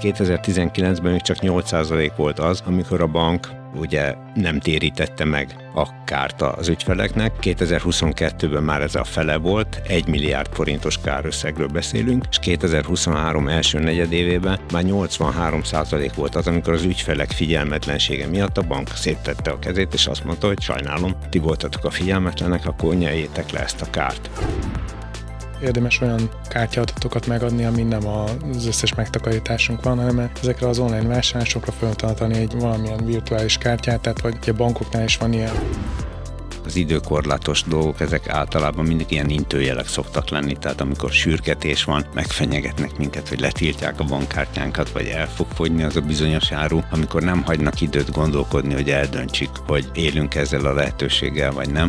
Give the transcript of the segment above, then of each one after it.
2019-ben még csak 8% volt az, amikor a bank ugye nem térítette meg a kárt az ügyfeleknek. 2022-ben már ez a fele volt, 1 milliárd forintos kárösszegről beszélünk, és 2023 első negyedévében már 83 volt az, amikor az ügyfelek figyelmetlensége miatt a bank széttette a kezét, és azt mondta, hogy sajnálom, ti voltatok a figyelmetlenek, akkor nyeljétek le ezt a kárt érdemes olyan kártyaadatokat megadni, ami nem az összes megtakarításunk van, hanem ezekre az online vásárlásokra feltartani egy valamilyen virtuális kártyát, tehát vagy a bankoknál is van ilyen. Az időkorlátos dolgok, ezek általában mindig ilyen intőjelek szoktak lenni, tehát amikor sürgetés van, megfenyegetnek minket, hogy letiltják a bankkártyánkat, vagy el fog fogyni az a bizonyos áru, amikor nem hagynak időt gondolkodni, hogy eldöntsük, hogy élünk ezzel a lehetőséggel, vagy nem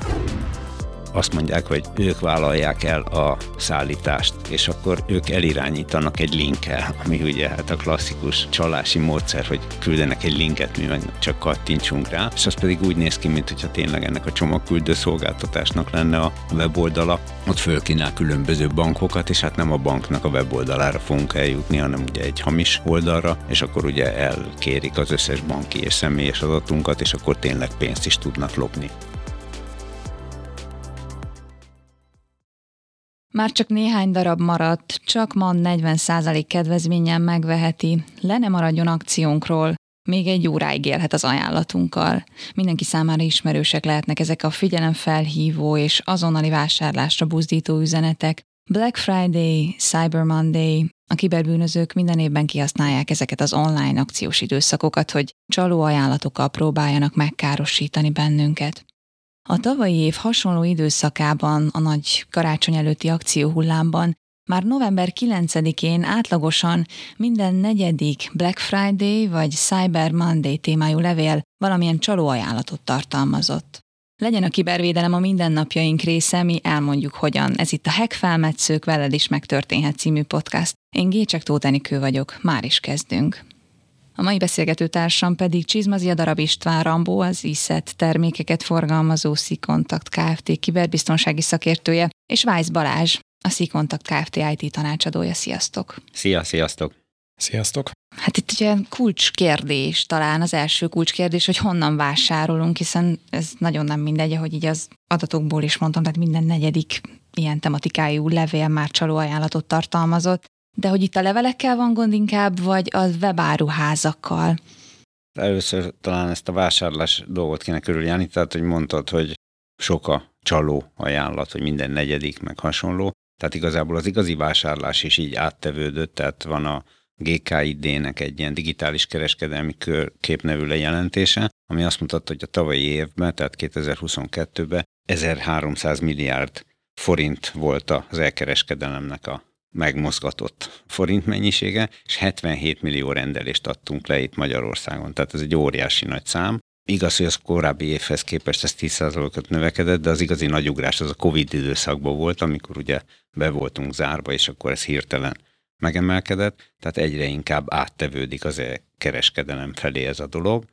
azt mondják, hogy ők vállalják el a szállítást, és akkor ők elirányítanak egy linkkel, ami ugye hát a klasszikus csalási módszer, hogy küldenek egy linket, mi meg csak kattintsunk rá, és az pedig úgy néz ki, mintha tényleg ennek a csomagküldő szolgáltatásnak lenne a weboldala. Ott fölkínál különböző bankokat, és hát nem a banknak a weboldalára fogunk eljutni, hanem ugye egy hamis oldalra, és akkor ugye elkérik az összes banki és személyes adatunkat, és akkor tényleg pénzt is tudnak lopni. Már csak néhány darab maradt, csak ma 40% kedvezményen megveheti, le ne maradjon akciónkról, még egy óráig élhet az ajánlatunkkal. Mindenki számára ismerősek lehetnek ezek a figyelemfelhívó és azonnali vásárlásra buzdító üzenetek. Black Friday, Cyber Monday, a kiberbűnözők minden évben kihasználják ezeket az online akciós időszakokat, hogy csaló ajánlatokkal próbáljanak megkárosítani bennünket. A tavalyi év hasonló időszakában, a nagy karácsony előtti akcióhullámban már november 9-én átlagosan minden negyedik Black Friday vagy Cyber Monday témájú levél valamilyen csalóajánlatot tartalmazott. Legyen a kibervédelem a mindennapjaink része, mi elmondjuk hogyan. Ez itt a Hack Felmetszők veled is megtörténhet című podcast. Én Gécsek Tótenikő vagyok, már is kezdünk. A mai beszélgető társam pedig Csizmazia Darab István Rambó, az ISZET termékeket forgalmazó Szikontakt Kft. kiberbiztonsági szakértője, és Vájsz Balázs, a Szikontakt Kft. IT tanácsadója. Sziasztok! Szia, sziasztok! Sziasztok! Hát itt ugye kulcskérdés, talán az első kulcskérdés, hogy honnan vásárolunk, hiszen ez nagyon nem mindegy, ahogy így az adatokból is mondtam, tehát minden negyedik ilyen tematikájú levél már csaló ajánlatot tartalmazott. De hogy itt a levelekkel van gond inkább, vagy a webáruházakkal? Először talán ezt a vásárlás dolgot kéne körüljárni, tehát hogy mondtad, hogy sok a csaló ajánlat, hogy minden negyedik, meg hasonló. Tehát igazából az igazi vásárlás is így áttevődött, tehát van a GKID-nek egy ilyen digitális kereskedelmi képnevű lejelentése, ami azt mutatta, hogy a tavalyi évben, tehát 2022-ben 1300 milliárd forint volt az elkereskedelemnek a megmozgatott forint mennyisége, és 77 millió rendelést adtunk le itt Magyarországon. Tehát ez egy óriási nagy szám. Igaz, hogy az korábbi évhez képest ez 10%-ot növekedett, de az igazi nagy ugrás az a Covid időszakban volt, amikor ugye be voltunk zárva, és akkor ez hirtelen megemelkedett, tehát egyre inkább áttevődik az e kereskedelem felé ez a dolog,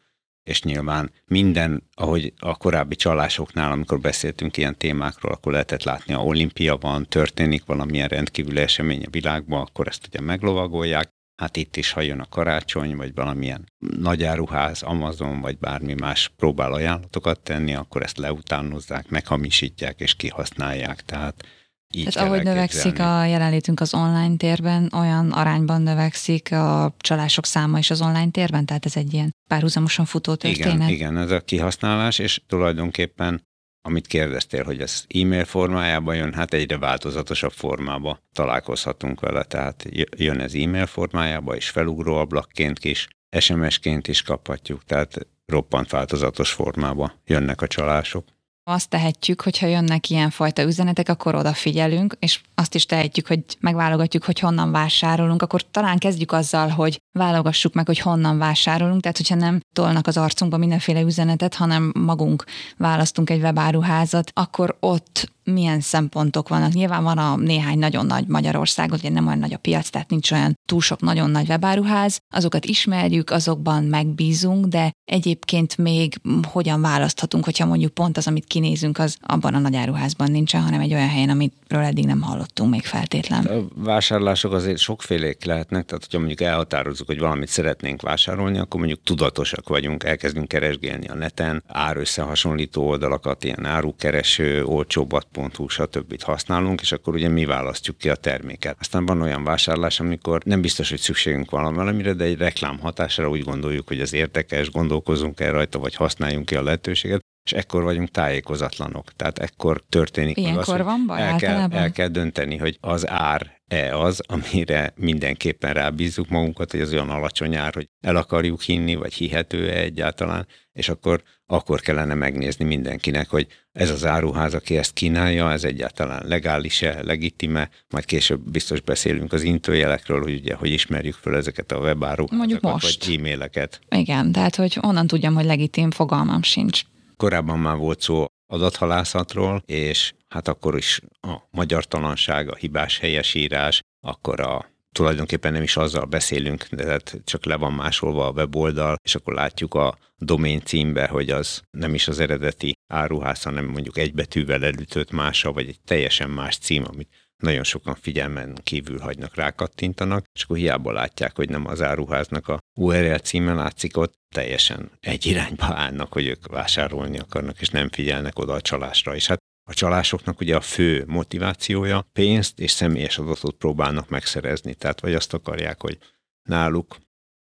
és nyilván minden, ahogy a korábbi csalásoknál, amikor beszéltünk ilyen témákról, akkor lehetett látni, a olimpia van, történik valamilyen rendkívüli esemény a világban, akkor ezt ugye meglovagolják. Hát itt is, ha jön a karácsony, vagy valamilyen nagyáruház, Amazon, vagy bármi más próbál ajánlatokat tenni, akkor ezt leutánozzák, meghamisítják és kihasználják. Tehát így Tehát ahogy növekszik a jelenlétünk az online térben, olyan arányban növekszik a csalások száma is az online térben, tehát ez egy ilyen párhuzamosan futó történet. Igen, igen, ez a kihasználás, és tulajdonképpen amit kérdeztél, hogy ez e-mail formájában jön, hát egyre változatosabb formába találkozhatunk vele, tehát jön ez e-mail formájába, és felugró ablakként is, SMS-ként is kaphatjuk, tehát roppant változatos formába jönnek a csalások. Azt tehetjük, hogyha jönnek ilyenfajta üzenetek, akkor odafigyelünk, és azt is tehetjük, hogy megválogatjuk, hogy honnan vásárolunk, akkor talán kezdjük azzal, hogy válogassuk meg, hogy honnan vásárolunk, tehát hogyha nem tolnak az arcunkba mindenféle üzenetet, hanem magunk választunk egy webáruházat, akkor ott milyen szempontok vannak. Nyilván van a néhány nagyon nagy Magyarország, ugye nem olyan nagy a piac, tehát nincs olyan túl sok nagyon nagy webáruház, azokat ismerjük, azokban megbízunk, de egyébként még hogyan választhatunk, hogyha mondjuk pont az, amit kinézünk, az abban a nagy áruházban nincsen, hanem egy olyan helyen, amitről eddig nem hallottunk még feltétlen. A vásárlások azért sokfélék lehetnek, tehát hogyha mondjuk elhatározzuk, hogy valamit szeretnénk vásárolni, akkor mondjuk tudatosak vagyunk, elkezdünk keresgélni a neten, árösszehasonlító oldalakat, ilyen árukereső, olcsóbbat.hu, stb. használunk, és akkor ugye mi választjuk ki a terméket. Aztán van olyan vásárlás, amikor nem biztos, hogy szükségünk van valamire, de egy reklám hatására úgy gondoljuk, hogy az érdekes, gondolkozunk el rajta, vagy használjunk ki a lehetőséget, és ekkor vagyunk tájékozatlanok. Tehát ekkor történik Ilyenkor az, van baj el kell, el kell dönteni, hogy az ár e az, amire mindenképpen rábízzuk magunkat, hogy az olyan alacsony ár, hogy el akarjuk hinni, vagy hihető-e egyáltalán, és akkor, akkor kellene megnézni mindenkinek, hogy ez az áruház, aki ezt kínálja, ez egyáltalán legális-e, legitime, majd később biztos beszélünk az intőjelekről, hogy ugye, hogy ismerjük fel ezeket a webáruházakat, Mondjuk most. vagy e-maileket. Igen, tehát hogy onnan tudjam, hogy legitim, fogalmam sincs. Korábban már volt szó adathalászatról, és hát akkor is a magyartalanság, a hibás helyesírás, akkor a tulajdonképpen nem is azzal beszélünk, de hát csak le van másolva a weboldal, és akkor látjuk a domain címbe, hogy az nem is az eredeti áruház, hanem mondjuk egy betűvel elütött mása, vagy egy teljesen más cím, amit nagyon sokan figyelmen kívül hagynak, rákattintanak, és akkor hiába látják, hogy nem az áruháznak a URL címe látszik ott, teljesen egy irányba állnak, hogy ők vásárolni akarnak, és nem figyelnek oda a csalásra. És hát a csalásoknak ugye a fő motivációja pénzt és személyes adatot próbálnak megszerezni. Tehát vagy azt akarják, hogy náluk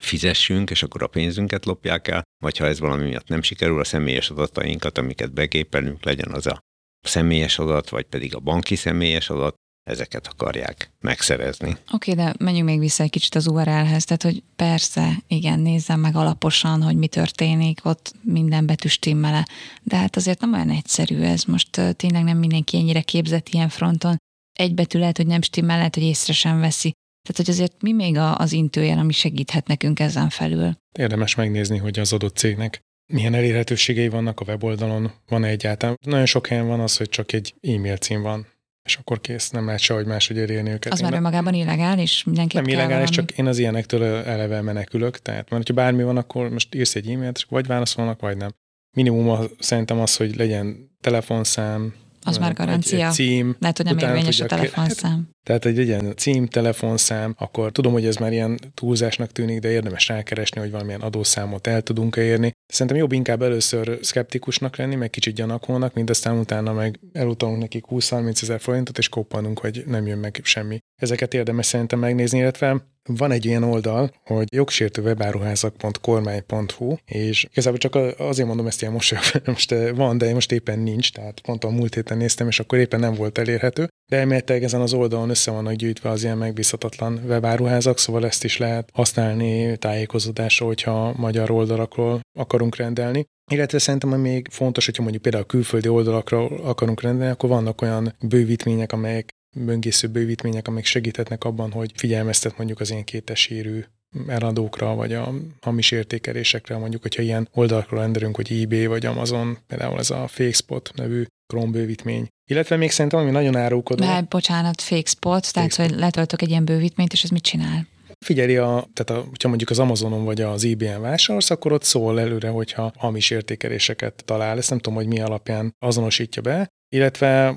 fizessünk, és akkor a pénzünket lopják el, vagy ha ez valami miatt nem sikerül, a személyes adatainkat, amiket begépelünk, legyen az a személyes adat, vagy pedig a banki személyes adat, ezeket akarják megszerezni. Oké, okay, de menjünk még vissza egy kicsit az URL-hez, tehát hogy persze, igen, nézzem meg alaposan, hogy mi történik, ott minden betű stimmele, de hát azért nem olyan egyszerű ez, most tényleg nem mindenki ennyire képzett ilyen fronton, egy betű lehet, hogy nem stimmel, lehet, hogy észre sem veszi. Tehát, hogy azért mi még az intőjel, ami segíthet nekünk ezen felül? Érdemes megnézni, hogy az adott cégnek milyen elérhetőségei vannak a weboldalon, van-e egyáltalán. Nagyon sok helyen van az, hogy csak egy e-mail cím van és akkor kész, nem lehet sehogy máshogy elérni őket. Az én már önmagában illegális? Mindenki nem illegális, csak én az ilyenektől eleve menekülök. Tehát, mert ha bármi van, akkor most írsz egy e-mailt, és vagy válaszolnak, vagy nem. Minimum az, szerintem az, hogy legyen telefonszám, az már garancia. Egy, egy cím. Lehet, hogy nem érvényes a telefonszám. Hát, tehát egy ilyen cím, telefonszám, akkor tudom, hogy ez már ilyen túlzásnak tűnik, de érdemes rákeresni, hogy valamilyen adószámot el tudunk érni. Szerintem jobb inkább először szkeptikusnak lenni, meg kicsit gyanakónak, mint aztán utána meg elutalunk nekik 20-30 ezer forintot, és koppanunk, hogy nem jön meg semmi. Ezeket érdemes szerintem megnézni, illetve van egy ilyen oldal, hogy jogsértőwebáruházak.kormány.hu, és igazából csak azért mondom ezt ilyen mosolyog, most eh, van, de most éppen nincs, tehát pont a múlt héten néztem, és akkor éppen nem volt elérhető. De elméletileg ezen az oldalon össze vannak gyűjtve az ilyen megbízhatatlan webáruházak, szóval ezt is lehet használni tájékozódásra, hogyha magyar oldalakról akarunk rendelni. Illetve szerintem, ami még fontos, hogyha mondjuk például a külföldi oldalakra akarunk rendelni, akkor vannak olyan bővítmények, amelyek böngésző bővítmények, amik segíthetnek abban, hogy figyelmeztet mondjuk az ilyen kétesérű eladókra, vagy a hamis értékelésekre, mondjuk, hogyha ilyen oldalakról rendelünk, hogy eBay vagy Amazon, például ez a FakeSpot nevű Chrome bővítmény. Illetve még szerintem, ami nagyon árulkodó. Mert bocsánat, FakeSpot, tehát Spot. hogy letöltök egy ilyen bővítményt, és ez mit csinál? Figyeli, a, tehát a, hogyha mondjuk az Amazonon vagy az eBay-en vásárolsz, akkor ott szól előre, hogyha hamis értékeléseket talál. Ezt nem tudom, hogy mi alapján azonosítja be, illetve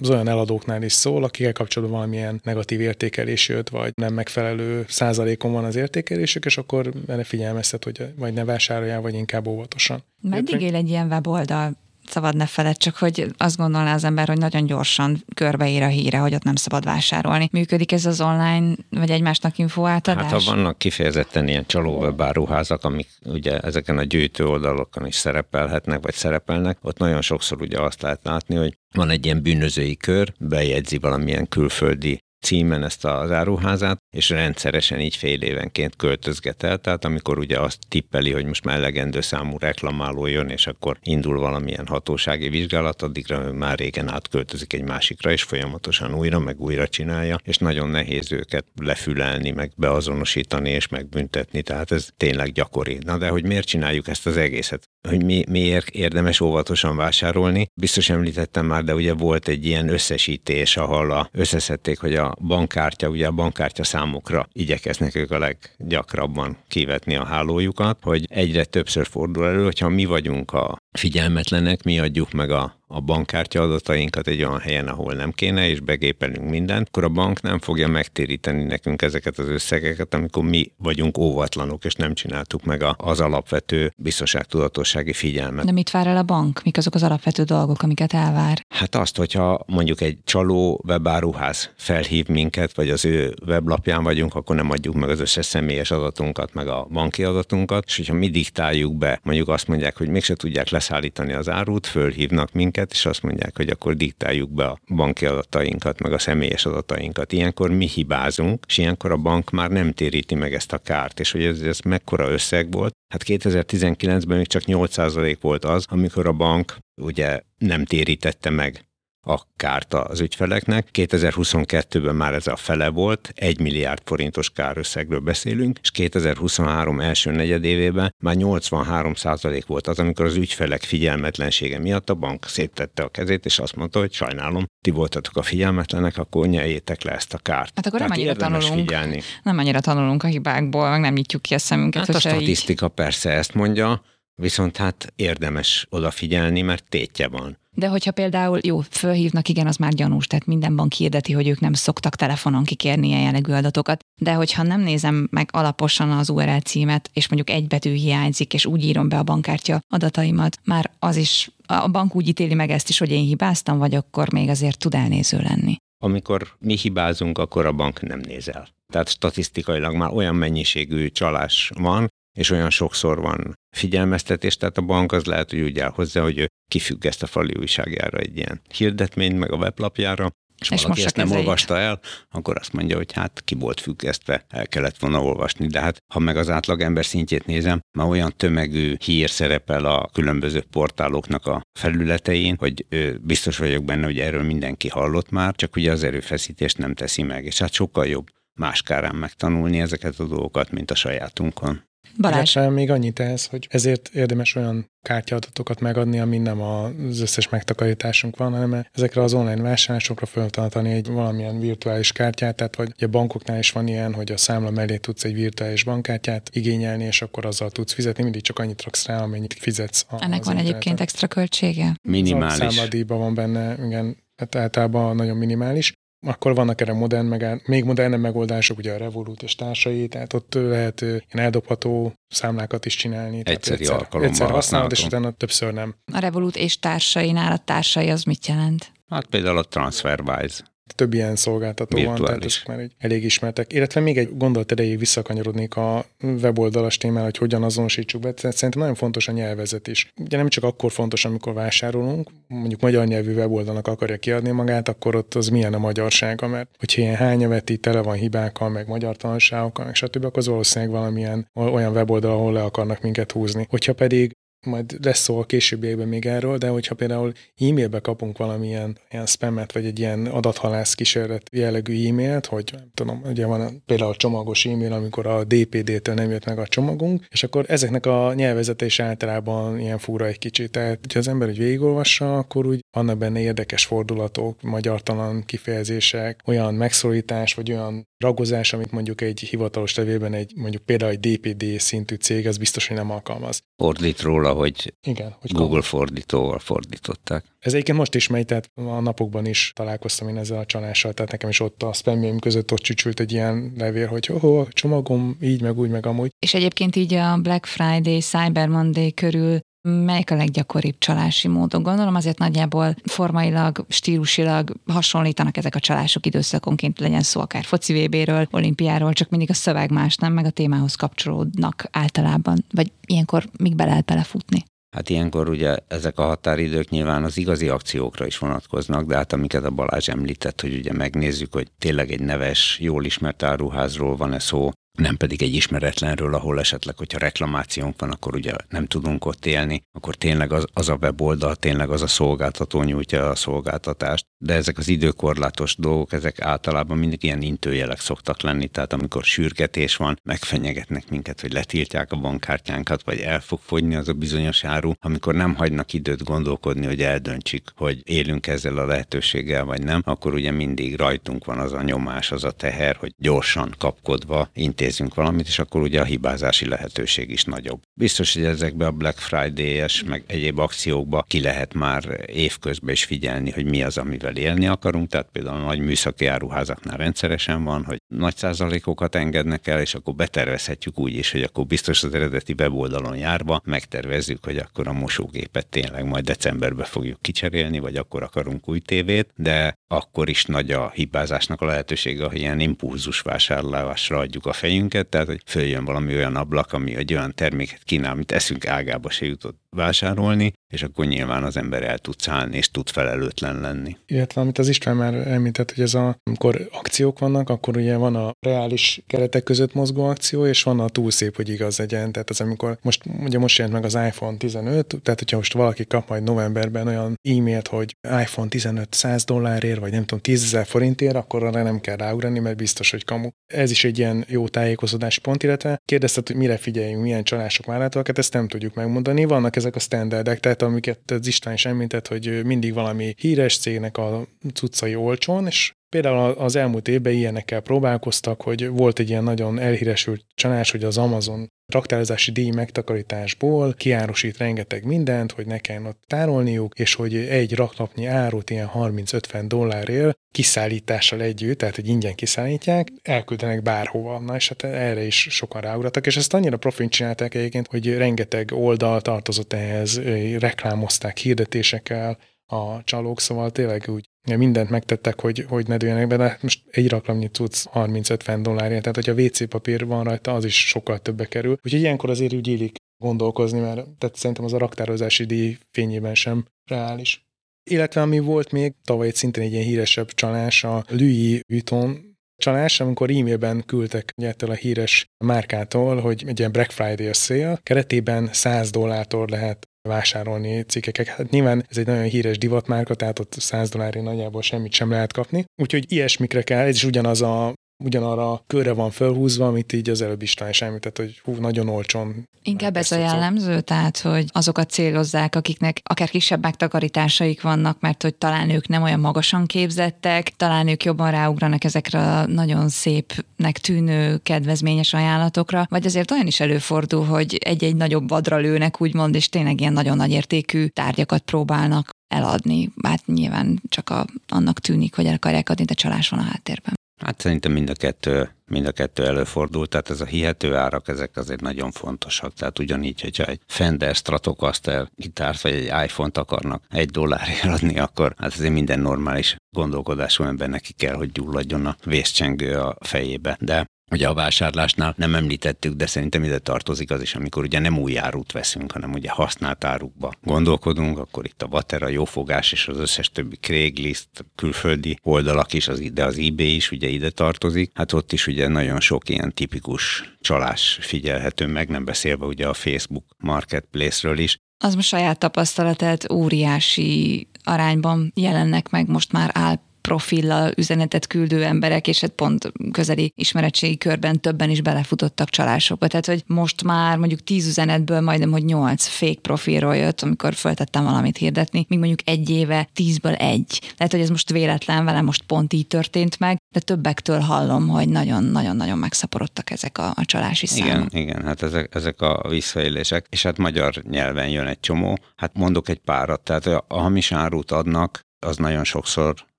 az olyan eladóknál is szól, akikkel kapcsolatban valamilyen negatív értékelés jött, vagy nem megfelelő százalékon van az értékelésük, és akkor erre figyelmeztet, hogy vagy ne vásároljál, vagy inkább óvatosan. Meddig él egy ilyen weboldal? Szabad ne feled, csak hogy azt gondolná az ember, hogy nagyon gyorsan körbeír a híre, hogy ott nem szabad vásárolni. Működik ez az online, vagy egymásnak info átadás? Hát ha vannak kifejezetten ilyen csalówebáruházak, amik ugye ezeken a gyűjtő oldalokon is szerepelhetnek, vagy szerepelnek, ott nagyon sokszor ugye azt lehet látni, hogy van egy ilyen bűnözői kör, bejegyzi valamilyen külföldi címen ezt az áruházát, és rendszeresen így fél évenként költözget el, tehát amikor ugye azt tippeli, hogy most már elegendő számú reklamáló jön, és akkor indul valamilyen hatósági vizsgálat, addigra már régen átköltözik egy másikra, és folyamatosan újra, meg újra csinálja, és nagyon nehéz őket lefülelni, meg beazonosítani és megbüntetni, tehát ez tényleg gyakori. Na de hogy miért csináljuk ezt az egészet? Hogy mi, miért érdemes óvatosan vásárolni? Biztos említettem már, de ugye volt egy ilyen összesítés, ahol a, összeszedték, hogy a bankkártya, ugye a bankkártya számokra igyekeznek ők a leggyakrabban kivetni a hálójukat, hogy egyre többször fordul elő, hogyha mi vagyunk a figyelmetlenek, mi adjuk meg a a bankkártya adatainkat egy olyan helyen, ahol nem kéne, és begépelünk mindent, akkor a bank nem fogja megtéríteni nekünk ezeket az összegeket, amikor mi vagyunk óvatlanok, és nem csináltuk meg az alapvető biztonságtudatossági figyelmet. De mit vár el a bank? Mik azok az alapvető dolgok, amiket elvár? Hát azt, hogyha mondjuk egy csaló webáruház felhív minket, vagy az ő weblapján vagyunk, akkor nem adjuk meg az összes személyes adatunkat, meg a banki adatunkat, és hogyha mi diktáljuk be, mondjuk azt mondják, hogy mégse tudják leszállítani az árut, fölhívnak minket, minket, és azt mondják, hogy akkor diktáljuk be a banki adatainkat, meg a személyes adatainkat. Ilyenkor mi hibázunk, és ilyenkor a bank már nem téríti meg ezt a kárt, és hogy ez, ez mekkora összeg volt. Hát 2019-ben még csak 8% volt az, amikor a bank ugye nem térítette meg a kárt az ügyfeleknek. 2022-ben már ez a fele volt, 1 milliárd forintos kárösszegről beszélünk, és 2023 első negyedévében már 83 százalék volt az, amikor az ügyfelek figyelmetlensége miatt a bank széttette a kezét, és azt mondta, hogy sajnálom, ti voltatok a figyelmetlenek, akkor nyeljétek le ezt a kárt. Hát akkor Tehát nem annyira tanulunk, figyelni. nem annyira tanulunk a hibákból, meg nem nyitjuk ki a szemünket. Hát a statisztika így... persze ezt mondja, viszont hát érdemes odafigyelni, mert tétje van. De hogyha például, jó, fölhívnak, igen, az már gyanús, tehát minden bank hirdeti, hogy ők nem szoktak telefonon kikérni ilyen jellegű adatokat. De hogyha nem nézem meg alaposan az URL címet, és mondjuk egy betű hiányzik, és úgy írom be a bankkártya adataimat, már az is, a bank úgy ítéli meg ezt is, hogy én hibáztam, vagy akkor még azért tud elnéző lenni. Amikor mi hibázunk, akkor a bank nem néz el. Tehát statisztikailag már olyan mennyiségű csalás van, és olyan sokszor van figyelmeztetés, tehát a bank az lehet, hogy úgy áll hozzá, hogy ő kifüggeszt a fali újságjára egy ilyen hirdetményt, meg a weblapjára, és, és valaki ezt nem olvasta el, akkor azt mondja, hogy hát ki volt függesztve, el kellett volna olvasni. De hát, ha meg az átlagember szintjét nézem, már olyan tömegű hír szerepel a különböző portáloknak a felületein, hogy biztos vagyok benne, hogy erről mindenki hallott már, csak ugye az erőfeszítést nem teszi meg. És hát sokkal jobb más kárán megtanulni ezeket a dolgokat, mint a sajátunkon. Balázs. Illetve még annyit ehhez, hogy ezért érdemes olyan kártyaadatokat megadni, ami nem az összes megtakarításunk van, hanem ezekre az online vásárlásokra feltartani egy valamilyen virtuális kártyát, tehát vagy a bankoknál is van ilyen, hogy a számla mellé tudsz egy virtuális bankkártyát igényelni, és akkor azzal tudsz fizetni, mindig csak annyit raksz rá, amennyit fizetsz. Ennek van interneten. egyébként extra költsége? Minimális. Számladíjban van benne, igen, hát általában nagyon minimális. Akkor vannak erre modern, meg, még modern megoldások, ugye a Revolut és társai, tehát ott lehet ilyen eldobható számlákat is csinálni. Egyszeri egyszer, alkalommal egyszer használod, és utána többször nem. A Revolut és társainál a társai az mit jelent? Hát például a TransferWise több ilyen szolgáltató Virtuális. van, tehát ezek már egy elég ismertek. Illetve még egy gondolat erejéig visszakanyarodnék a weboldalas témára, hogy hogyan azonosítsuk be. Tehát szerintem nagyon fontos a nyelvezet is. Ugye nem csak akkor fontos, amikor vásárolunk, mondjuk magyar nyelvű weboldalnak akarja kiadni magát, akkor ott az milyen a magyarsága, mert hogyha ilyen hányaveti tele van hibákkal, meg magyar tanulságokkal, meg stb., akkor az valószínűleg valamilyen olyan weboldal, ahol le akarnak minket húzni. Hogyha pedig majd lesz szó a későbbiekben még erről, de hogyha például e-mailbe kapunk valamilyen ilyen spammet, vagy egy ilyen adathalász kísérlet jellegű e-mailt, hogy nem tudom, ugye van például csomagos e-mail, amikor a DPD-től nem jött meg a csomagunk, és akkor ezeknek a nyelvezete is általában ilyen fura egy kicsit. Tehát, hogyha az ember egy végigolvassa, akkor úgy vannak benne érdekes fordulatok, magyartalan kifejezések, olyan megszólítás, vagy olyan ragozás, amit mondjuk egy hivatalos tevében egy mondjuk például egy DPD szintű cég, az biztos, hogy nem alkalmaz. Fordít róla, hogy, Igen, hogy Google kap. fordítóval fordították. Ez egyébként most is megy, tehát a napokban is találkoztam én ezzel a csalással, tehát nekem is ott a spamjaim között ott csücsült egy ilyen levél, hogy oh, a csomagom így, meg úgy, meg amúgy. És egyébként így a Black Friday, Cyber Monday körül Melyik a leggyakoribb csalási módok? Gondolom azért nagyjából formailag, stílusilag hasonlítanak ezek a csalások időszakonként, legyen szó akár foci VB-ről, olimpiáról, csak mindig a szöveg más, nem? Meg a témához kapcsolódnak általában. Vagy ilyenkor még be lehet belefutni. Hát ilyenkor ugye ezek a határidők nyilván az igazi akciókra is vonatkoznak, de hát amiket a Balázs említett, hogy ugye megnézzük, hogy tényleg egy neves, jól ismert áruházról van-e szó, nem pedig egy ismeretlenről, ahol esetleg, hogyha reklamációnk van, akkor ugye nem tudunk ott élni, akkor tényleg az, az a weboldal, tényleg az a szolgáltató nyújtja a szolgáltatást. De ezek az időkorlátos dolgok, ezek általában mindig ilyen intőjelek szoktak lenni, tehát amikor sürgetés van, megfenyegetnek minket, hogy letiltják a bankkártyánkat, vagy el fog fogyni az a bizonyos áru, amikor nem hagynak időt gondolkodni, hogy eldöntsük, hogy élünk ezzel a lehetőséggel, vagy nem, akkor ugye mindig rajtunk van az a nyomás, az a teher, hogy gyorsan kapkodva intézünk valamit, és akkor ugye a hibázási lehetőség is nagyobb. Biztos, hogy ezekbe a Black Friday-es, meg egyéb akciókba ki lehet már évközben is figyelni, hogy mi az, amivel élni akarunk. Tehát például a nagy műszaki áruházaknál rendszeresen van, hogy nagy százalékokat engednek el, és akkor betervezhetjük úgy is, hogy akkor biztos az eredeti weboldalon járva megtervezzük, hogy akkor a mosógépet tényleg majd decemberben fogjuk kicserélni, vagy akkor akarunk új tévét, de akkor is nagy a hibázásnak a lehetősége, hogy ilyen impulzus vásárlásra adjuk a fejünket, tehát hogy följön valami olyan ablak, ami egy olyan terméket kínál, amit eszünk ágába se jutott vásárolni, és akkor nyilván az ember el tud szállni, és tud felelőtlen lenni. Illetve amit az István már említett, hogy ez a, amikor akciók vannak, akkor ugye van a reális keretek között mozgó akció, és van a túl szép, hogy igaz legyen. Tehát az, amikor most, ugye most jelent meg az iPhone 15, tehát hogyha most valaki kap majd novemberben olyan e-mailt, hogy iPhone 15 100 dollárért, vagy nem tudom, 10 ezer forintért, akkor arra nem kell ráugrani, mert biztos, hogy kamu. Ez is egy ilyen jó tájékozódási pont, illetve kérdezted, hogy mire figyeljünk, milyen csalások várhatóak, hát ezt nem tudjuk megmondani. Vannak ezek a standardek, tehát amiket az István is említett, hogy mindig valami híres cégnek a cuccai olcsón, és Például az elmúlt évben ilyenekkel próbálkoztak, hogy volt egy ilyen nagyon elhíresült csalás, hogy az Amazon raktározási díj megtakarításból kiárusít rengeteg mindent, hogy ne kelljen ott tárolniuk, és hogy egy raklapnyi árut ilyen 30-50 dollárért kiszállítással együtt, tehát hogy ingyen kiszállítják, elküldenek bárhova. Na és hát erre is sokan ráugratak, és ezt annyira profin csinálták egyébként, hogy rengeteg oldal tartozott ehhez, reklámozták hirdetésekkel, a csalók, szóval tényleg úgy mindent megtettek, hogy, hogy ne dőljenek be, de most egy raklamnyi tudsz 30-50 dollárért, tehát hogyha WC papír van rajta, az is sokkal többe kerül. Úgyhogy ilyenkor azért úgy illik gondolkozni, mert tehát szerintem az a raktározási díj fényében sem reális. Illetve ami volt még tavaly egy szintén egy ilyen híresebb csalás, a Louis Vuitton csalás, amikor e-mailben küldtek ettől a híres márkától, hogy egy ilyen Black Friday szél keretében 100 dollártól lehet vásárolni cikkeket. Hát nyilván ez egy nagyon híres divatmárka, tehát ott 100 dollárért nagyjából semmit sem lehet kapni. Úgyhogy ilyesmikre kell, ez is ugyanaz a ugyanarra a körre van felhúzva, amit így az előbb István is említett, hogy hú, nagyon olcsón. Inkább ez a jellemző, tehát, hogy azokat célozzák, akiknek akár kisebb megtakarításaik vannak, mert hogy talán ők nem olyan magasan képzettek, talán ők jobban ráugranak ezekre a nagyon szépnek tűnő kedvezményes ajánlatokra, vagy azért olyan is előfordul, hogy egy-egy nagyobb vadra lőnek, úgymond, és tényleg ilyen nagyon nagy értékű tárgyakat próbálnak eladni. Hát nyilván csak a, annak tűnik, hogy el akarják adni, de csalás van a háttérben. Hát szerintem mind a kettő, mind a kettő előfordul, tehát ez a hihető árak, ezek azért nagyon fontosak. Tehát ugyanígy, hogyha egy Fender Stratocaster gitárt vagy egy iPhone-t akarnak egy dollárért adni, akkor hát azért minden normális gondolkodású embernek ki kell, hogy gyulladjon a vészcsengő a fejébe. De Ugye a vásárlásnál nem említettük, de szerintem ide tartozik az is, amikor ugye nem új árut veszünk, hanem ugye használt árukba gondolkodunk, akkor itt a Vatera, Jófogás és az összes többi Craigslist, külföldi oldalak is, az ide az eBay is ugye ide tartozik. Hát ott is ugye nagyon sok ilyen tipikus csalás figyelhető meg, nem beszélve ugye a Facebook Marketplace-ről is. Az most saját tapasztalatát óriási arányban jelennek meg most már áll profillal üzenetet küldő emberek, és hát pont közeli ismeretségi körben többen is belefutottak csalásokba. Tehát, hogy most már mondjuk tíz üzenetből majdnem, hogy nyolc fake profilról jött, amikor föltettem valamit hirdetni, míg mondjuk egy éve tízből egy. Lehet, hogy ez most véletlen, velem most pont így történt meg, de többektől hallom, hogy nagyon-nagyon-nagyon megszaporodtak ezek a, a csalási számok. Igen, igen, hát ezek, ezek a visszaélések, és hát magyar nyelven jön egy csomó. Hát mondok egy párat, tehát a hamis árut adnak, az nagyon sokszor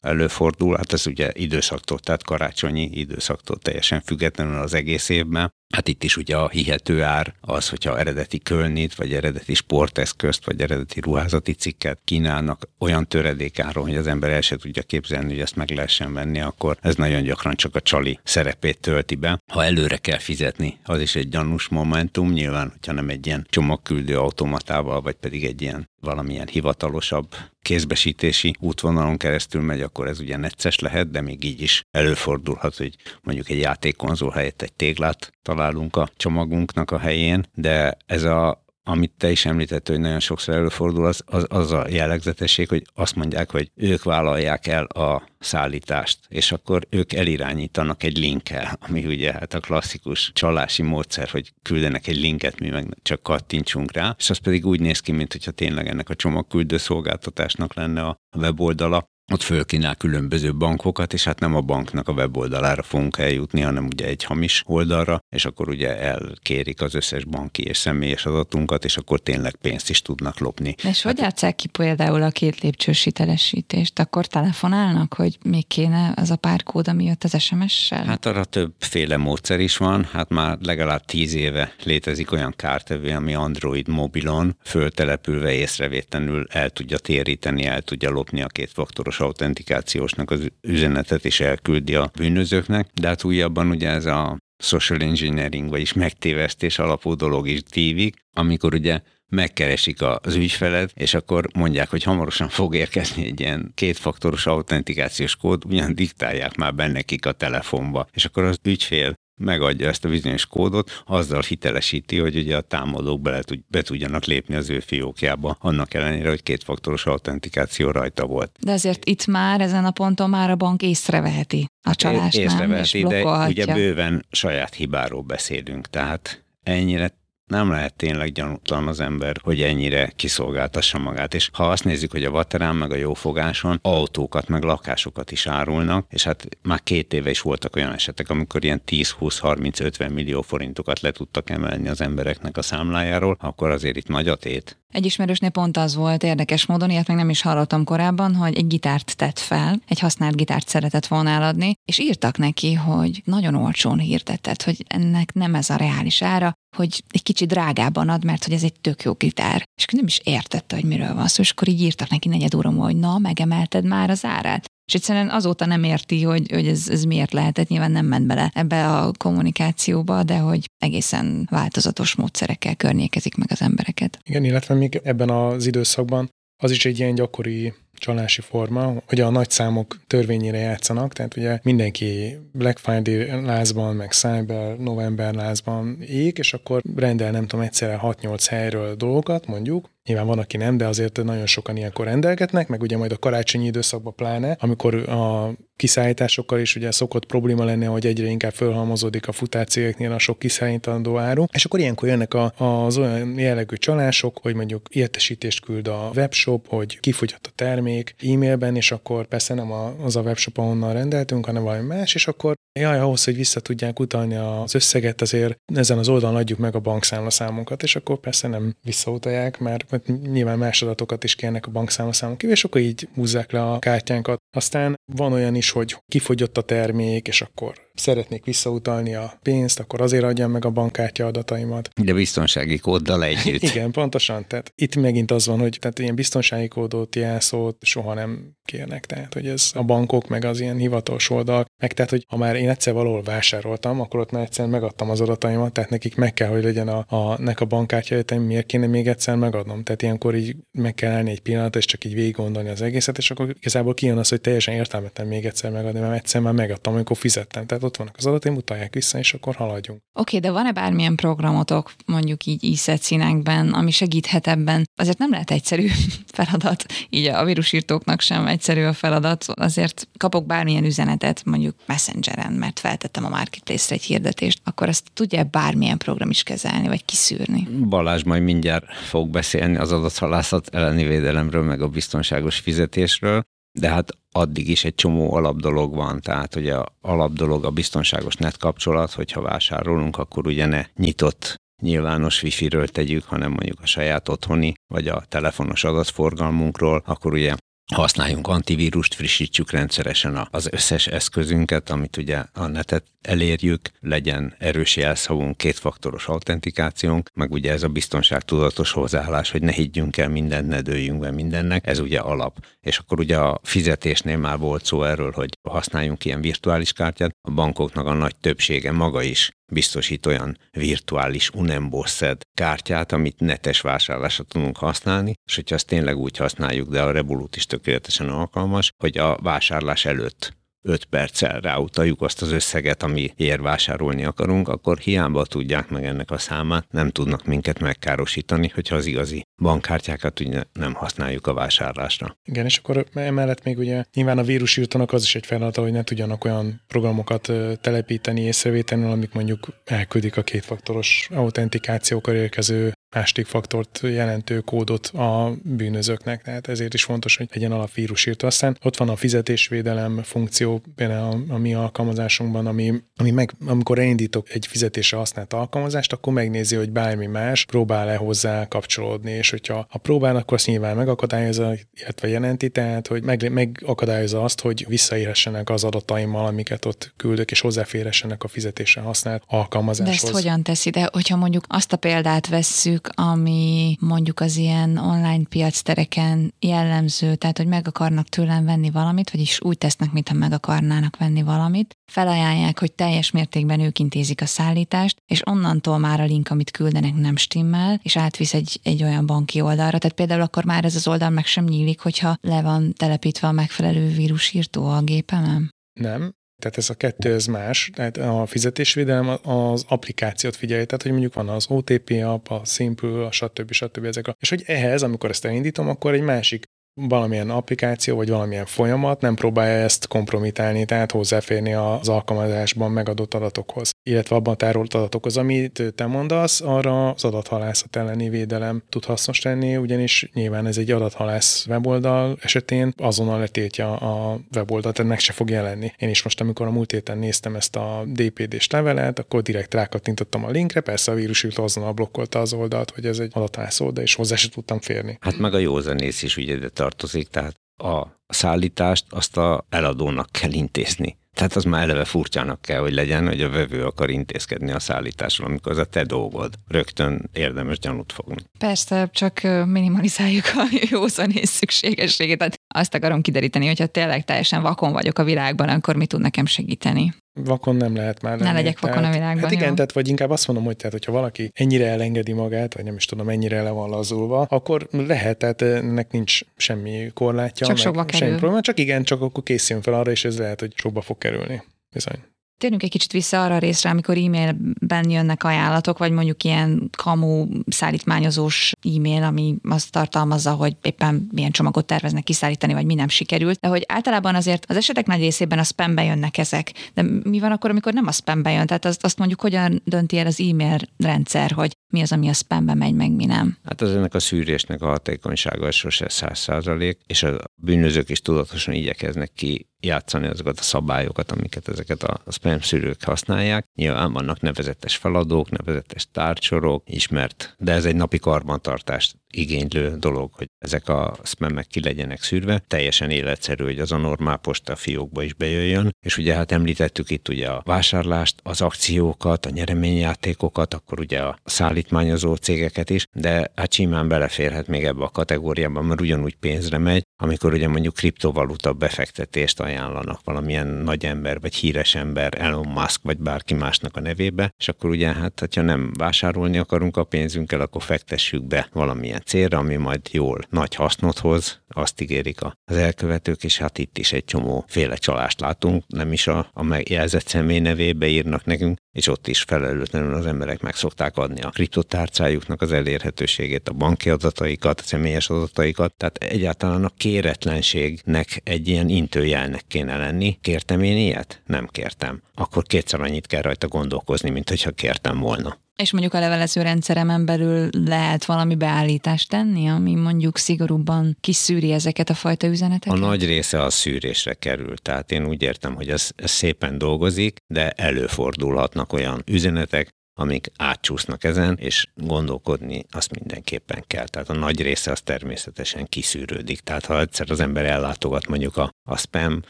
előfordul, hát ez ugye időszaktól, tehát karácsonyi időszaktól teljesen függetlenül az egész évben. Hát itt is ugye a hihető ár az, hogyha eredeti kölnit, vagy eredeti sporteszközt, vagy eredeti ruházati cikket kínálnak olyan töredékáron, hogy az ember el se tudja képzelni, hogy ezt meg lehessen venni, akkor ez nagyon gyakran csak a csali szerepét tölti be. Ha előre kell fizetni, az is egy gyanús momentum, nyilván, hogyha nem egy ilyen csomagküldő automatával, vagy pedig egy ilyen valamilyen hivatalosabb kézbesítési útvonalon keresztül megy, akkor ez ugye necces lehet, de még így is előfordulhat, hogy mondjuk egy játékkonzol helyett egy téglát találunk a csomagunknak a helyén, de ez a amit te is említettél, hogy nagyon sokszor előfordul, az, az, az a jellegzetesség, hogy azt mondják, hogy ők vállalják el a szállítást, és akkor ők elirányítanak egy linkkel, ami ugye hát a klasszikus csalási módszer, hogy küldenek egy linket, mi meg csak kattintsunk rá, és az pedig úgy néz ki, mintha tényleg ennek a csomagküldő szolgáltatásnak lenne a weboldala, ott fölkínál különböző bankokat, és hát nem a banknak a weboldalára fogunk eljutni, hanem ugye egy hamis oldalra, és akkor ugye elkérik az összes banki és személyes adatunkat, és akkor tényleg pénzt is tudnak lopni. És hogy hát, játszák ki például a két lépcsős hitelesítést? Akkor telefonálnak, hogy még kéne az a pár kód, ami jött az SMS-sel? Hát arra többféle módszer is van, hát már legalább tíz éve létezik olyan kártevő, ami Android mobilon föltelepülve észrevétlenül el tudja téríteni, el tudja lopni a két faktoros kétfaktoros autentikációsnak az üzenetet is elküldi a bűnözőknek, de hát újabban ugye ez a social engineering, vagyis megtévesztés alapú dolog is tívik, amikor ugye megkeresik az ügyfelet, és akkor mondják, hogy hamarosan fog érkezni egy ilyen kétfaktoros autentikációs kód, ugyan diktálják már bennekik a telefonba, és akkor az ügyfél megadja ezt a bizonyos kódot, azzal hitelesíti, hogy ugye a támadók bele tud, be tudjanak lépni az ő fiókjába, annak ellenére, hogy kétfaktoros autentikáció rajta volt. De azért itt már ezen a ponton már a bank észreveheti a hát csalást, észreveheti, nem, és de ugye bőven saját hibáról beszélünk, tehát ennyire nem lehet tényleg gyanútlan az ember, hogy ennyire kiszolgáltassa magát. És ha azt nézzük, hogy a Vaterán meg a Jófogáson autókat meg lakásokat is árulnak, és hát már két éve is voltak olyan esetek, amikor ilyen 10-20-30-50 millió forintokat le tudtak emelni az embereknek a számlájáról, akkor azért itt nagy a tét. Egy ismerősnél pont az volt érdekes módon, ilyet meg nem is hallottam korábban, hogy egy gitárt tett fel, egy használt gitárt szeretett volna eladni, és írtak neki, hogy nagyon olcsón hirdetett, hogy ennek nem ez a reális ára, hogy egy kicsit drágában ad, mert hogy ez egy tök jó gitár. És nem is értette, hogy miről van szó, és akkor így írtak neki negyed óra, hogy na, megemelted már az árát. És egyszerűen azóta nem érti, hogy, hogy ez, ez miért lehetett, nyilván nem ment bele ebbe a kommunikációba, de hogy egészen változatos módszerekkel környékezik meg az embereket. Igen, illetve még ebben az időszakban az is egy ilyen gyakori csalási forma, hogy a nagy számok törvényére játszanak, tehát ugye mindenki Black Friday lázban, meg Cyber November lázban ég, és akkor rendel nem tudom egyszerre 6-8 helyről dolgokat, mondjuk, Nyilván van, aki nem, de azért nagyon sokan ilyenkor rendelgetnek, meg ugye majd a karácsonyi időszakban pláne, amikor a kiszállításokkal is ugye szokott probléma lenni, hogy egyre inkább fölhalmozódik a futárcégeknél a sok kiszállítandó áru, és akkor ilyenkor jönnek a, az olyan jellegű csalások, hogy mondjuk értesítést küld a webshop, hogy kifogyott a termék e-mailben, és akkor persze nem az a webshop, ahonnan rendeltünk, hanem valami más, és akkor jaj, ahhoz, hogy vissza tudják utalni az összeget, azért ezen az oldalon adjuk meg a bankszámlaszámunkat, és akkor persze nem visszautalják, mert nyilván más adatokat is kérnek a bankszámlaszámon kívül, és akkor így húzzák le a kártyánkat. Aztán van olyan is, hogy kifogyott a termék, és akkor szeretnék visszautalni a pénzt, akkor azért adjam meg a bankkártya adataimat. De biztonsági kóddal együtt. Igen, pontosan. Tehát itt megint az van, hogy tehát ilyen biztonsági kódot, jelszót soha nem kérnek. Tehát, hogy ez a bankok, meg az ilyen hivatalos oldal, meg tehát, hogy ha már én egyszer valahol vásároltam, akkor ott már egyszer megadtam az adataimat, tehát nekik meg kell, hogy legyen a, a nek a bankkártya, miért kéne még egyszer megadnom. Tehát ilyenkor így meg kell állni egy pillanat, és csak így végig gondolni az egészet, és akkor igazából kijön az, hogy teljesen értelmetlen még egyszer megadni, mert egyszer már megadtam, amikor fizettem. Tehát ott vannak az adatai, mutatják vissza, és akkor haladjunk. Oké, okay, de van-e bármilyen programotok, mondjuk így ISET színekben, ami segíthet ebben? Azért nem lehet egyszerű feladat, így a vírusírtóknak sem egyszerű a feladat. Azért kapok bármilyen üzenetet, mondjuk Messengeren, mert feltettem a Marketplace-re egy hirdetést, akkor azt tudja bármilyen program is kezelni, vagy kiszűrni? Balázs majd mindjárt fog beszélni az adathalászat elleni védelemről, meg a biztonságos fizetésről de hát addig is egy csomó alapdolog van, tehát ugye a alapdolog a biztonságos net kapcsolat, hogyha vásárolunk, akkor ugye ne nyitott nyilvános wifi-ről tegyük, hanem mondjuk a saját otthoni, vagy a telefonos adatforgalmunkról, akkor ugye használjunk antivírust, frissítsük rendszeresen az összes eszközünket, amit ugye a netet elérjük, legyen erős jelszavunk, kétfaktoros autentikációnk, meg ugye ez a biztonságtudatos hozzáállás, hogy ne higgyünk el mindent, ne dőljünk be mindennek, ez ugye alap. És akkor ugye a fizetésnél már volt szó erről, hogy használjunk ilyen virtuális kártyát, a bankoknak a nagy többsége maga is biztosít olyan virtuális unembosszed kártyát, amit netes vásárlásra tudunk használni, és hogyha azt tényleg úgy használjuk, de a Revolut is tökéletesen alkalmas, hogy a vásárlás előtt 5 perccel ráutaljuk azt az összeget, ami vásárolni akarunk, akkor hiába tudják meg ennek a számát, nem tudnak minket megkárosítani, hogyha az igazi bankkártyákat ugye nem használjuk a vásárlásra. Igen, és akkor emellett még ugye nyilván a vírusírtónak az is egy feladata, hogy ne tudjanak olyan programokat telepíteni észrevétlenül, amik mondjuk elküldik a kétfaktoros autentikációkor érkező másik faktort jelentő kódot a bűnözőknek, tehát ezért is fontos, hogy legyen alapvírusírtó. Aztán ott van a fizetésvédelem funkció, például a, a mi alkalmazásunkban, ami, ami meg, amikor elindítok egy fizetésre használt alkalmazást, akkor megnézi, hogy bármi más próbál-e hozzá kapcsolódni, és hogyha ha próbál, akkor azt nyilván megakadályozza, illetve jelenti, tehát hogy meg, megakadályozza azt, hogy visszaérhessenek az adataimmal, amiket ott küldök, és hozzáférhessenek a fizetésre használt alkalmazáshoz. De ezt hogyan teszi? De hogyha mondjuk azt a példát vesszük, ami mondjuk az ilyen online piactereken jellemző, tehát hogy meg akarnak tőlem venni valamit, vagyis úgy tesznek, mintha meg akarnának venni valamit, felajánlják, hogy teljes mértékben ők intézik a szállítást, és onnantól már a link, amit küldenek, nem stimmel, és átvisz egy, egy olyan banki oldalra. Tehát például akkor már ez az oldal meg sem nyílik, hogyha le van telepítve a megfelelő vírusírtó a gépemen? Nem, tehát ez a kettő, ez más. Tehát a fizetésvédelem az applikációt figyelje, tehát hogy mondjuk van az OTP app, a Simple, a stb. stb. ezek a, és hogy ehhez, amikor ezt elindítom, akkor egy másik valamilyen applikáció vagy valamilyen folyamat nem próbálja ezt kompromitálni, tehát hozzáférni az alkalmazásban megadott adatokhoz, illetve abban tárolt adatokhoz, amit te mondasz, arra az adathalászat elleni védelem tud hasznos lenni, ugyanis nyilván ez egy adathalász weboldal esetén azonnal letiltja a weboldalt, meg se fog jelenni. Én is most, amikor a múlt héten néztem ezt a DPD-s levelet, akkor direkt rákattintottam a linkre, persze a vírus azonnal blokkolta az oldalt, hogy ez egy adathalász oldal, és hozzá se tudtam férni. Hát meg a józanész is ugye tartozik, tehát a szállítást azt a eladónak kell intézni. Tehát az már eleve furcsának kell, hogy legyen, hogy a vevő akar intézkedni a szállításról, amikor az a te dolgod. Rögtön érdemes gyanút fogni. Persze, csak minimalizáljuk a józanész szükségességét. Tehát azt akarom kideríteni, hogyha tényleg teljesen vakon vagyok a világban, akkor mi tud nekem segíteni? Vakon nem lehet már lenni. Ne legyek vakon tehát, a világban. Hát igen, jó. tehát vagy inkább azt mondom, hogy tehát, hogyha valaki ennyire elengedi magát, vagy nem is tudom, ennyire le van lazulva, akkor lehet, tehát ennek nincs semmi korlátja. Csak sokba kerül. Semmi probléma, csak igen, csak akkor készüljön fel arra, és ez lehet, hogy sokba fog kerülni. Bizony. Térjünk egy kicsit vissza arra a részre, amikor e-mailben jönnek ajánlatok, vagy mondjuk ilyen kamu szállítmányozós e-mail, ami azt tartalmazza, hogy éppen milyen csomagot terveznek kiszállítani, vagy mi nem sikerült. De hogy általában azért az esetek nagy részében a spambe jönnek ezek. De mi van akkor, amikor nem a spambe jön? Tehát azt, azt mondjuk hogyan dönti el az e-mail rendszer, hogy mi az, ami a spambe megy, meg mi nem? Hát az ennek a szűrésnek a hatékonysága sose száz százalék, és a bűnözők is tudatosan igyekeznek ki játszani azokat a szabályokat, amiket ezeket a spam szűrők használják. Nyilván vannak nevezetes feladók, nevezetes tárcsorok, ismert, de ez egy napi karbantartást igénylő dolog, hogy ezek a spamek ki legyenek szűrve. Teljesen életszerű, hogy az a normál posta fiókba is bejöjjön, és ugye hát említettük itt ugye a vásárlást, az akciókat, a nyereményjátékokat, akkor ugye a szállítmányozó cégeket is, de hát simán beleférhet még ebbe a kategóriába, mert ugyanúgy pénzre megy, amikor ugye mondjuk kriptovaluta befektetést ajánlanak valamilyen nagy ember, vagy híres ember, Elon Musk, vagy bárki másnak a nevébe, és akkor ugye hát, ha nem vásárolni akarunk a pénzünkkel, akkor fektessük be valamilyen célra, ami majd jól nagy hasznot hoz, azt ígérik az elkövetők, és hát itt is egy csomó féle csalást látunk, nem is a, a megjelzett személy nevébe írnak nekünk, és ott is felelőtlenül az emberek meg szokták adni a kriptotárcájuknak az elérhetőségét, a banki adataikat, a személyes adataikat, tehát egyáltalán a kéretlenségnek egy ilyen intőjelnek kéne lenni. Kértem én ilyet? Nem kértem. Akkor kétszer annyit kell rajta gondolkozni, mint hogyha kértem volna. És mondjuk a levelező rendszeremen belül lehet valami beállítást tenni, ami mondjuk szigorúbban kiszűri ezeket a fajta üzeneteket? A nagy része a szűrésre kerül, tehát én úgy értem, hogy ez, ez szépen dolgozik, de előfordulhatnak olyan üzenetek, amik átcsúsznak ezen, és gondolkodni azt mindenképpen kell. Tehát a nagy része az természetesen kiszűrődik. Tehát ha egyszer az ember ellátogat mondjuk a, a spam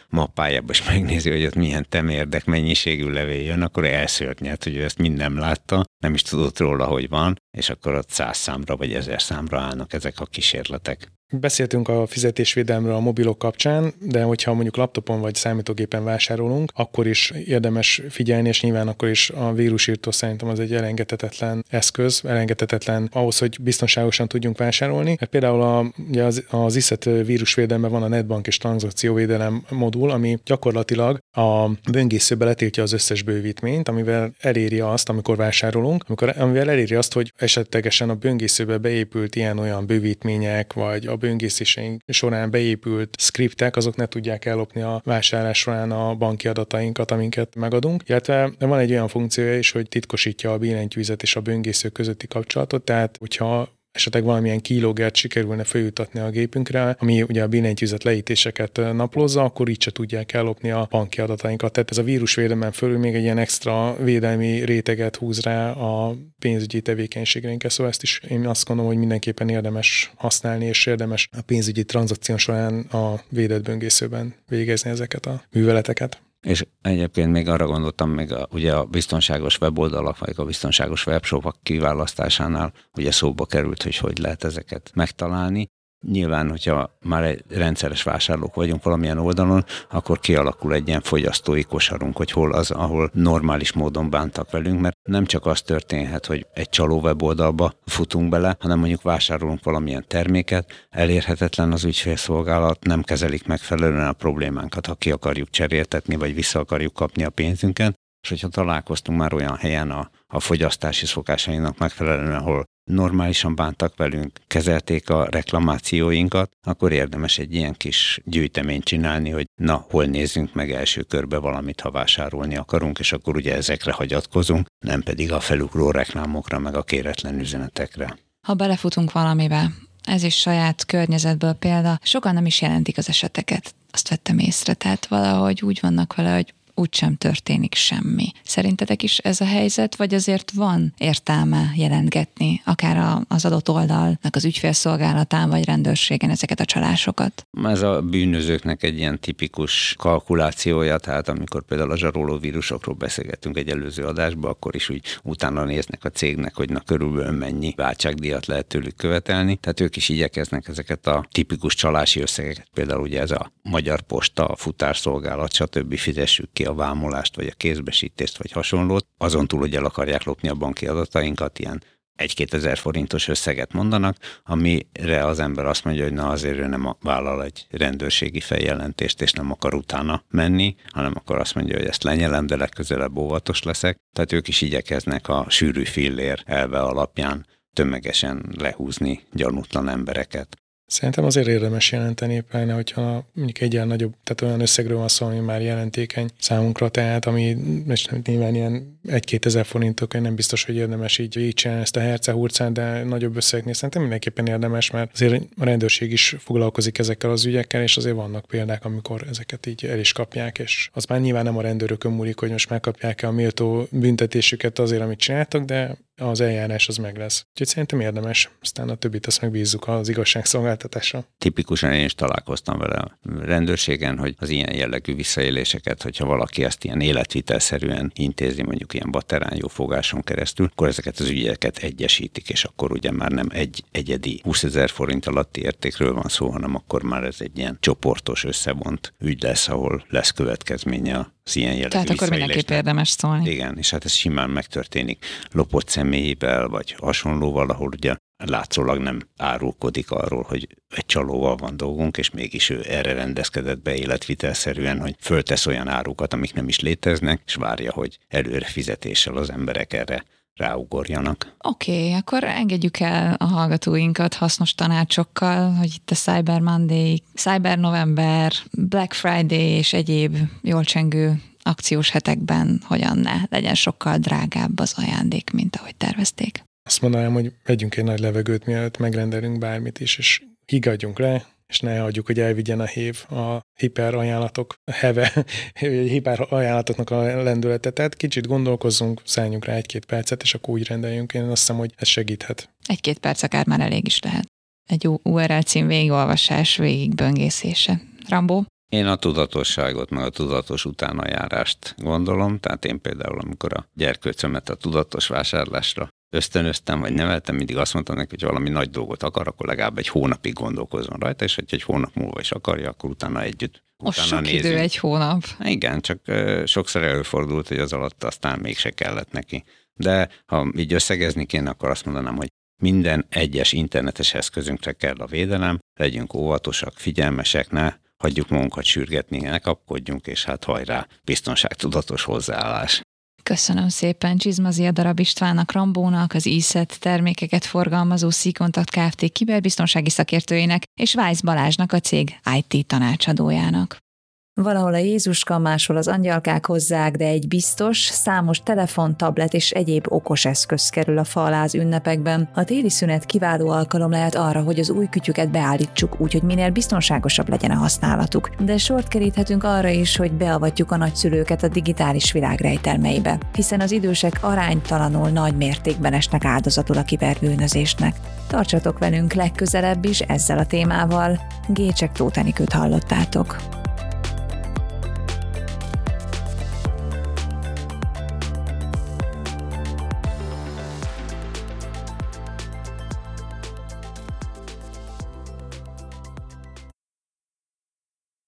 mappájába, és megnézi, hogy ott milyen temérdek mennyiségű levél jön, akkor elszörnyed, hogy ő ezt mind nem látta, nem is tudott róla, hogy van, és akkor ott száz számra vagy ezer számra állnak ezek a kísérletek. Beszéltünk a fizetésvédelemről a mobilok kapcsán, de hogyha mondjuk laptopon vagy számítógépen vásárolunk, akkor is érdemes figyelni, és nyilván akkor is a vírusírtó szerintem az egy elengedhetetlen eszköz, elengedhetetlen ahhoz, hogy biztonságosan tudjunk vásárolni. Mert például a, ugye az, az ISZET vírusvédelemben van a netbank és tranzakcióvédelem modul, ami gyakorlatilag a böngészőbe letiltja az összes bővítményt, amivel eléri azt, amikor vásárolunk, amikor, amivel eléri azt, hogy esetlegesen a böngészőbe beépült ilyen-olyan bővítmények, vagy a böngészéseink során beépült skriptek, azok ne tudják ellopni a vásárlás során a banki adatainkat, amiket megadunk. Illetve van egy olyan funkciója is, hogy titkosítja a billentyűzet és a böngésző közötti kapcsolatot, tehát hogyha esetleg valamilyen kilógert sikerülne feljutatni a gépünkre, ami ugye a billentyűzet leítéseket naplozza, akkor így se tudják ellopni a banki adatainkat. Tehát ez a vírusvédelmen fölül még egy ilyen extra védelmi réteget húz rá a pénzügyi tevékenységeinkre. Szóval ezt is én azt gondolom, hogy mindenképpen érdemes használni, és érdemes a pénzügyi tranzakció során a védett böngészőben végezni ezeket a műveleteket. És egyébként még arra gondoltam, még a, ugye a biztonságos weboldalak, vagy a biztonságos webshopok kiválasztásánál ugye szóba került, hogy hogy lehet ezeket megtalálni. Nyilván, hogyha már egy rendszeres vásárlók vagyunk valamilyen oldalon, akkor kialakul egy ilyen fogyasztói kosarunk, hogy hol az, ahol normális módon bántak velünk, mert nem csak az történhet, hogy egy csaló weboldalba futunk bele, hanem mondjuk vásárolunk valamilyen terméket, elérhetetlen az ügyfélszolgálat, nem kezelik megfelelően a problémánkat, ha ki akarjuk cseréltetni, vagy vissza akarjuk kapni a pénzünket, és hogyha találkoztunk már olyan helyen a, a fogyasztási szokásainak megfelelően, ahol normálisan bántak velünk, kezelték a reklamációinkat, akkor érdemes egy ilyen kis gyűjteményt csinálni, hogy na, hol nézzünk meg első körbe valamit, ha vásárolni akarunk, és akkor ugye ezekre hagyatkozunk, nem pedig a felugró reklámokra, meg a kéretlen üzenetekre. Ha belefutunk valamibe, ez is saját környezetből példa, sokan nem is jelentik az eseteket. Azt vettem észre, tehát valahogy úgy vannak vele, hogy úgysem történik semmi. Szerintetek is ez a helyzet, vagy azért van értelme jelentgetni, akár az adott oldalnak az ügyfélszolgálatán, vagy rendőrségen ezeket a csalásokat? Ez a bűnözőknek egy ilyen tipikus kalkulációja, tehát amikor például a zsaroló vírusokról beszélgettünk egy előző adásban, akkor is úgy utána néznek a cégnek, hogy na körülbelül mennyi váltságdíjat lehet tőlük követelni. Tehát ők is igyekeznek ezeket a tipikus csalási összegeket, például ugye ez a Magyar Posta, a futárszolgálat, stb. fizessük ki a vámolást, vagy a kézbesítést, vagy hasonlót, azon túl, hogy el akarják lopni a banki adatainkat, ilyen egy-két ezer forintos összeget mondanak, amire az ember azt mondja, hogy na azért ő nem vállal egy rendőrségi feljelentést, és nem akar utána menni, hanem akkor azt mondja, hogy ezt lenyelem, de legközelebb óvatos leszek. Tehát ők is igyekeznek a sűrű fillér elve alapján tömegesen lehúzni gyanútlan embereket. Szerintem azért érdemes jelenteni, pláne, hogyha mondjuk egy ilyen nagyobb, tehát olyan összegről van szó, ami már jelentékeny számunkra, tehát ami és nyilván ilyen egy-két ezer forintok, nem biztos, hogy érdemes így így csinálni ezt a hercehurcát, de nagyobb összegnél szerintem mindenképpen érdemes, mert azért a rendőrség is foglalkozik ezekkel az ügyekkel, és azért vannak példák, amikor ezeket így el is kapják, és az már nyilván nem a rendőrökön múlik, hogy most megkapják-e a méltó büntetésüket azért, amit csináltak, de az eljárás az meg lesz. Úgyhogy szerintem érdemes, aztán a többit azt megbízzuk az igazságszolgáltatásra. Tipikusan én is találkoztam vele a rendőrségen, hogy az ilyen jellegű visszaéléseket, hogyha valaki ezt ilyen életvitelszerűen intézi, mondjuk ilyen baterán jó fogáson keresztül, akkor ezeket az ügyeket egyesítik, és akkor ugye már nem egy egyedi 20 ezer forint alatti értékről van szó, hanem akkor már ez egy ilyen csoportos összevont ügy lesz, ahol lesz következménye az ilyen jellegű Tehát akkor mindenképp érdemes szólni. Igen, és hát ez simán megtörténik lopott személyével, vagy hasonlóval, ahol ugye látszólag nem árulkodik arról, hogy egy csalóval van dolgunk, és mégis ő erre rendezkedett be életvitelszerűen, hogy föltesz olyan árukat, amik nem is léteznek, és várja, hogy előre fizetéssel az emberek erre ráugorjanak. Oké, okay, akkor engedjük el a hallgatóinkat hasznos tanácsokkal, hogy itt a Cyber Monday, Cyber November, Black Friday és egyéb jól csengő akciós hetekben hogyan ne legyen sokkal drágább az ajándék, mint ahogy tervezték. Azt mondanám, hogy vegyünk egy nagy levegőt, mielőtt megrendelünk bármit is, és higgadjunk le, és ne hagyjuk, hogy elvigyen a hív a hiper ajánlatok heve, hiper ajánlatoknak a lendületet. Tehát kicsit gondolkozzunk, szálljunk rá egy-két percet, és akkor úgy rendeljünk. Én azt hiszem, hogy ez segíthet. Egy-két perc akár már elég is lehet. Egy URL cím végigolvasás, végigböngészése. Rambó? Én a tudatosságot, meg a tudatos utánajárást gondolom, tehát én például, amikor a gyerkőcömet a tudatos vásárlásra ösztönöztem, vagy neveltem, mindig azt mondtam neki, hogy valami nagy dolgot akar, akkor legalább egy hónapig gondolkozzon rajta, és hogyha egy hónap múlva is akarja, akkor utána együtt Most utána sok nézünk. idő egy hónap. Igen, csak sokszor előfordult, hogy az alatt aztán mégse kellett neki. De ha így összegezni kéne, akkor azt mondanám, hogy minden egyes internetes eszközünkre kell a védelem, legyünk óvatosak, figyelmesek, ne hagyjuk magunkat sürgetni, ne kapkodjunk, és hát hajrá, biztonságtudatos hozzáállás. Köszönöm szépen Csizmazia darab Istvánnak, Rambónak, az ISET termékeket forgalmazó Szikontakt Kft. kiberbiztonsági szakértőjének és Vájsz Balázsnak a cég IT tanácsadójának. Valahol a Jézuska, máshol az angyalkák hozzák, de egy biztos, számos telefon, tablet és egyéb okos eszköz kerül a fa ünnepekben. A téli szünet kiváló alkalom lehet arra, hogy az új kütyüket beállítsuk, úgy, hogy minél biztonságosabb legyen a használatuk. De sort keríthetünk arra is, hogy beavatjuk a nagyszülőket a digitális világ rejtelmeibe, hiszen az idősek aránytalanul nagy mértékben esnek áldozatul a kiberbűnözésnek. Tartsatok velünk legközelebb is ezzel a témával. Gécsek Tótenikőt hallottátok.